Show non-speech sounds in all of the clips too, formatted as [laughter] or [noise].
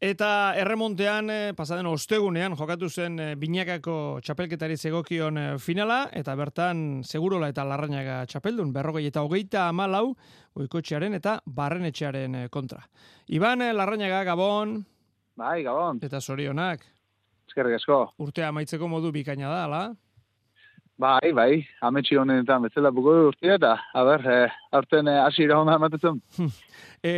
Eta erremontean, eh, pasaden ostegunean, jokatu zen eh, binakako txapelketari zegokion eh, finala, eta bertan segurola eta larrainaga txapeldun, berrogei eta hogeita amalau, goikotxearen eta barrenetxearen kontra. Iban larrainaga, Gabon, Bai, gabon. eta zorionak, Eskerrik asko. urtea amaitzeko modu bikaina da, ala? Bai, bai, ametsi honetan bezala buko urtia eta, a ber, eh, aurten eh, hasi irauna ematetzen. E,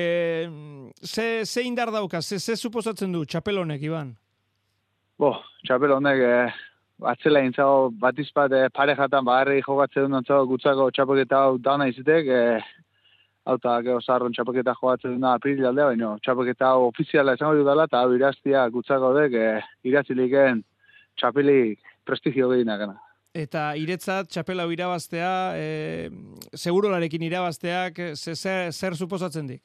ze, ze indar dauka, ze, ze suposatzen du txapel honek, Iban? Bo, txapel eh, atzela intzago bat eh, parejatan bagarri jokatzen duen antzago gutzako txapelketa hau dana izitek, eh, hau eta geho zarron txapelketa jokatzen duna april aldea, baina txapelketa hau ofiziala esango dudala eta hau iraztia gutzako dek eh, iraziliken txapelik prestigio gehiagana. Eta iretzat txapel hau irabaztea, e, segurolarekin irabazteak, ze, zer, zer suposatzen dik?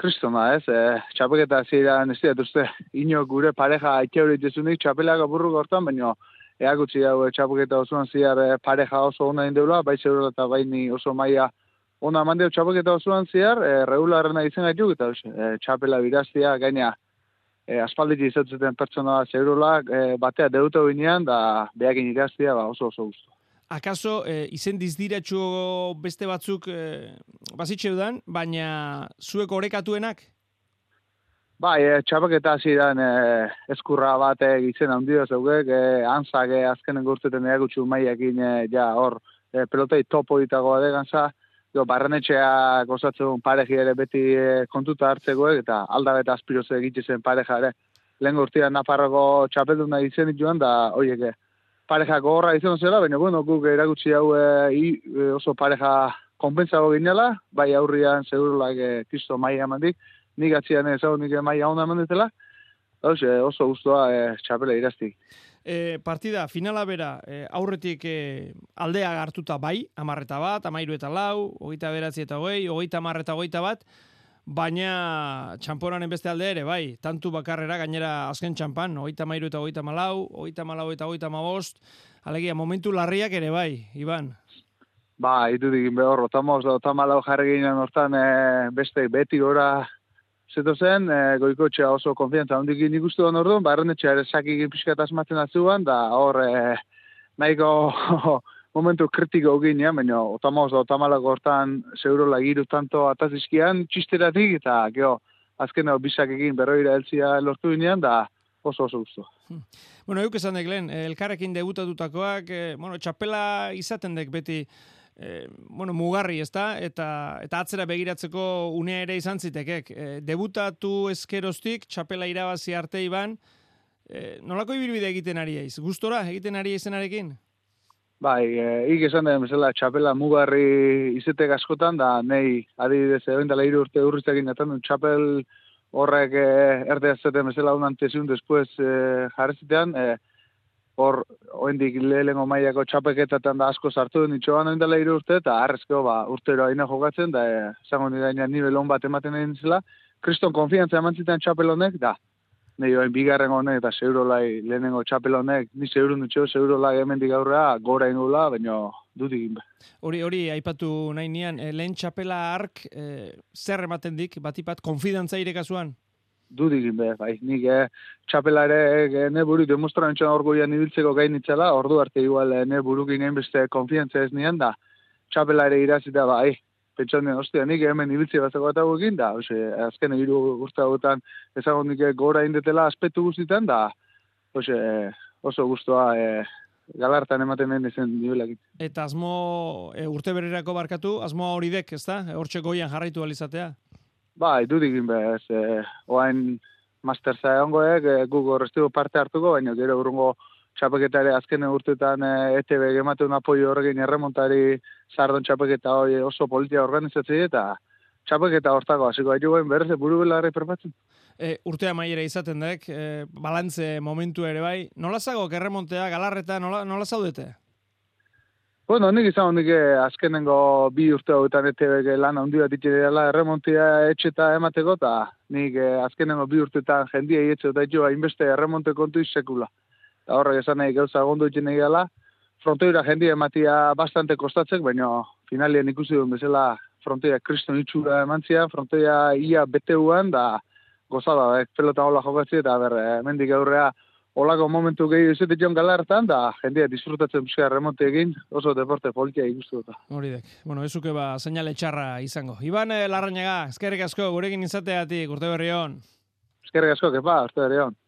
Kristona, ez? E, txapelketa ziren, ez dira, uste, ino gure pareja aike hori dituzunik txapelak apurru gortan, baina eagutzi hau e, txapelketa osoan ziar pareja oso ona indeula, bai zeurela eta bai ni oso maia ona mandeo txapelketa osoan ziar, e, regularrena izan gaituk, eta e, txapela biraztia gainea e, aspalditi izatzen pertsona zeurolak e, batea deuto binean, da behakin iraztia ba, oso oso guztu. Akaso, e, izen dizdiratxu beste batzuk e, bazitxeudan, baina zuek orekatuenak? Bai, e, txapaketa ziren e, eskurra bat e, gizen handio zeugek, e, anzak e, azkenen gurteten eagutxu maiakin e, ja hor e, pelotei topo ditagoa deganza, jo, barrenetxea gozatzen pareji ere beti e, kontuta hartzegoek, eta aldabeta aspiroze egitze zen pareja ere. Lehen gurtian Nafarroko txapelduna izen joan, da, oiek, e, pareja gogorra izan zela, baina bueno, guk eragutsi hau e, oso pareja konpentsago ginela, bai aurrian segurulak e, kisto maia emandik, nik atzian ez hau nik maia ona emandetela, Hauze, oso guztua e, txapela iraztik. E, partida, finala bera, e, aurretik e, aldea hartuta bai, amarreta bat, amairu eta lau, hogeita beratzi eta hogei, hogeita amarreta hogeita bat, baina txamponanen beste alde ere, bai, tantu bakarrera gainera azken txampan, hogeita mairu eta hogeita malau, hogeita malau eta hogeita mabost, alegia, momentu larriak ere bai, Iban. Ba, itudik behor, otamos da otamalau jarri ginen hortan e, beste beti gora zeto zen, e, goikotxea oso konfiantza hondik nik uste duen orduan, barrenetxea ere sakik pixkat asmatzen atzuan, da hor e, nahiko [laughs] momentu kritiko ginean, baina otamos da otamalako hortan zeurola giru tanto atazizkian txisteratik, eta geho, azken hau bisak egin berroira elzia lortu ginean, da oso oso guztu. Bueno, euk esan dek lehen, elkarrekin debutatutakoak, eh, bueno, txapela izaten dek beti, eh, bueno, mugarri, ezta? Eta, eta atzera begiratzeko unea ere izan zitekek. Eh, debutatu eskeroztik, txapela irabazi arte iban, eh, nolako ibilbide egiten ari eiz? Gustora egiten ari eizenarekin? Bai, e, ik esan den bezala txapela mugarri izetek askotan, da nei adibidez egin dela hiru urte urrizakin atan duen txapel horrek e, erde azeten bezala unan tesiun después e, jarrezitean, e, hor oendik lehengo maiako txapeketatan da asko sartu den itxoan egin dela hiru urte, eta harrezko ba, urtero aina jokatzen, da e, zango nire nivel hon bat ematen egin zela, kriston konfiantza eman zitan txapel honek, da, nahi oain bigarren honek eta zeurolai lehenengo txapel honek, ni zeurun dutxo, zeurolai hemendik aurrea, gora ingula, baina dut egin. Hori, hori, aipatu nahi nian, eh, lehen txapela ark, eh, zer ematen dik, batipat, konfidantza irekasuan? Egin be, bai, nik eh, txapela ere eh, ne buru demostran txan orgoian ibiltzeko gain itzela, ordu arte igual eh, ne burukin beste konfiantza ez nian da, txapela ere irazita bai, pentsan den, ostia, nik hemen ibiltze bat eta egin da, ose, azken hiru guzti hauetan ezagun nik gora indetela aspektu guztitan, da, ose, oso guztua e, galartan ematen den izen nibelak. Eta asmo e, urte bererako barkatu, asmo hori dek, ez da? Hortxe goian jarraitu alizatea? Ba, dut egin behar, e, oain masterza egongoek, e, guk horreztigo parte hartuko, baina gero urrungo txapeketare azken urtetan e, ETB gematen apoio horrekin erremontari zardon txapeketa hori oso politia organizatzei eta txapeketa hortako hasiko haitu guen berrez buru belarri perpatzen. E, urtea maiera izaten dek, e, balantze momentu ere bai. Nola zago, erremontea, galarreta, nola, nola zaudete? Bueno, nik izan nik azkenengo bi urte hauetan ETB lan handi bat itxe dela erremontia etxeta emateko, eta nik azkenengo bi urtetan jendia etxe eta jo hainbeste erremonte kontu izsekula eta horrek esan nahi gauza gondo egin nahi gala, frontoira jendia ematia bastante kostatzek, baina finalien ikusi duen bezala frontoia kriston itxura emantzia, frontoia ia beteuan, da gozada, eh, pelota hola jokatzi, eta ber, eh, mendik aurrea, olako momentu gehi izate jon galartan, da jendia disfrutatzen pixka remonte egin, oso deporte politia ikustu dut. Hori dek, bueno, ezuke ba, seinale txarra izango. Iban eh, Larrañaga, eskerrik asko, gurekin izateatik, urte berri hon. Eskerrik asko, kepa, urte berri hon.